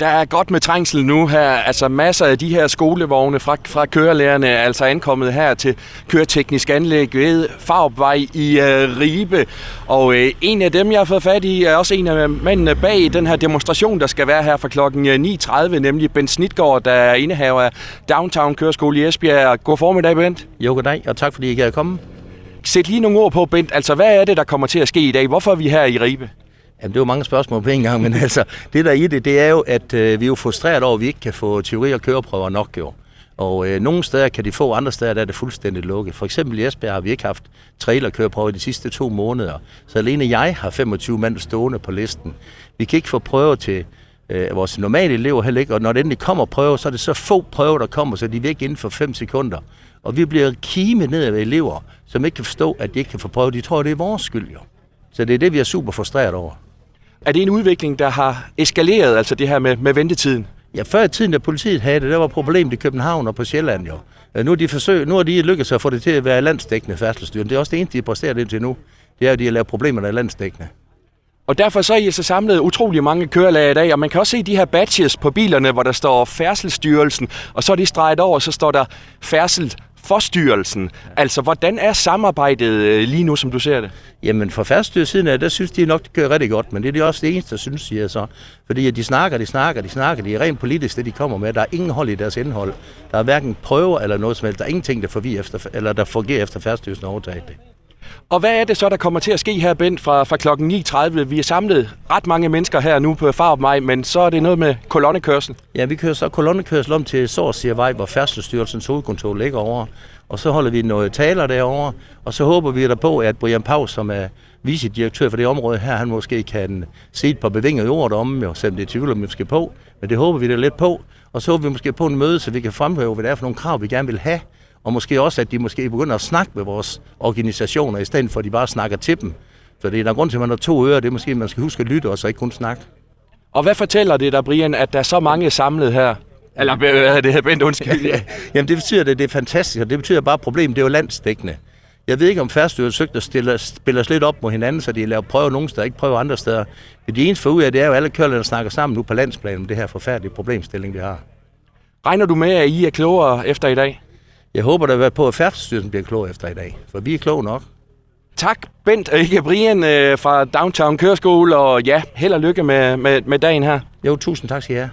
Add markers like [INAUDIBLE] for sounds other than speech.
Der er godt med trængsel nu her. Altså masser af de her skolevogne fra, fra kørelærerne er altså ankommet her til køreteknisk anlæg ved Farbvej i uh, Ribe. Og uh, en af dem, jeg har fået fat i, er også en af mændene bag den her demonstration, der skal være her fra klokken 9.30, nemlig Bent Snitgaard, der er indehaver af Downtown Køreskole i Esbjerg. God formiddag, Bent. Jo, goddag, og tak fordi I kan komme. Sæt lige nogle ord på, Bent. Altså, hvad er det, der kommer til at ske i dag? Hvorfor er vi her i Ribe? Jamen, det var mange spørgsmål på en gang, men [LAUGHS] altså, det der er i det, det er jo, at øh, vi er jo frustreret over, at vi ikke kan få teori- og køreprøver nok jo. Og øh, nogle steder kan de få, andre steder der er det fuldstændig lukket. For eksempel i Esbjerg har vi ikke haft trailerkøreprøver de sidste to måneder. Så alene jeg har 25 mand stående på listen. Vi kan ikke få prøver til øh, vores normale elever heller ikke, og når det endelig kommer prøver, så er det så få prøver, der kommer, så de er væk inden for 5 sekunder. Og vi bliver kimet ned af elever, som ikke kan forstå, at de ikke kan få prøver. De tror, det er vores skyld jo. Så det er det, vi er super frustreret over. Er det en udvikling, der har eskaleret, altså det her med, med ventetiden? Ja, før i tiden, da politiet havde det, der var problemet i København og på Sjælland jo. Nu har de, forsøg, nu har de lykkedes at få det til at være landsdækkende færdselsstyren. Det er også det eneste, de har præsteret indtil nu. Det er, at de har lavet problemer, der er landsdækkende. Og derfor så er I så samlet utrolig mange kørelag i dag, og man kan også se de her badges på bilerne, hvor der står Færdselsstyrelsen, og så er de streget over, så står der Færdsel forstyrrelsen. Altså, hvordan er samarbejdet øh, lige nu, som du ser det? Jamen, for færdsstyrelsiden af, der synes de nok, det kører rigtig godt, men det er de også det eneste, der synes, siger så. Fordi de snakker, de snakker, de snakker, de er rent politisk, det de kommer med. Der er ingen hold i deres indhold. Der er hverken prøver eller noget som helst. Der er ingenting, der, forvirrer efter, eller der fungerer efter færdsstyrelsen overtaget det. Og hvad er det så, der kommer til at ske her, Bent, fra, fra klokken 9.30? Vi er samlet ret mange mennesker her nu på Farvej, men så er det noget med kolonnekørsel. Ja, vi kører så kolonnekørsel om til Sårsiervej, hvor Færdselsstyrelsens hovedkontor ligger over. Og så holder vi noget taler derovre, og så håber vi der på, at Brian Paus, som er vicedirektør for det område her, han måske kan se et par bevingede ord om, jo, selvom det er tvivl, skal på. Men det håber vi da lidt på. Og så håber vi måske på en møde, så vi kan fremhæve, hvad det er for nogle krav, vi gerne vil have og måske også, at de måske begynder at snakke med vores organisationer, i stedet for at de bare snakker til dem. Så det er der grund til, at man har to ører, det er måske, at man skal huske at lytte, og så ikke kun snakke. Og hvad fortæller det dig, Brian, at der er så mange samlet her? Eller hvad er det her, [LAUGHS] Bent, undskyld? ja, jamen det betyder, at det er fantastisk, og det betyder bare, at problemet det er jo landsdækkende. Jeg ved ikke, om færdsstyrelsen søgte at stille, spille os lidt op mod hinanden, så de laver prøver nogle steder, ikke prøver andre steder. Men de eneste for ud af, det er jo, at alle kører, der snakker sammen nu på landsplan om det her forfærdelige problemstilling, vi har. Regner du med, at I er klogere efter i dag? Jeg håber da på, at Færdsstyrelsen bliver klog efter i dag, for vi er kloge nok. Tak, Bent og ikke Brian øh, fra Downtown Køreskole, og ja, held og lykke med, med, med dagen her. Jo, tusind tak skal I have.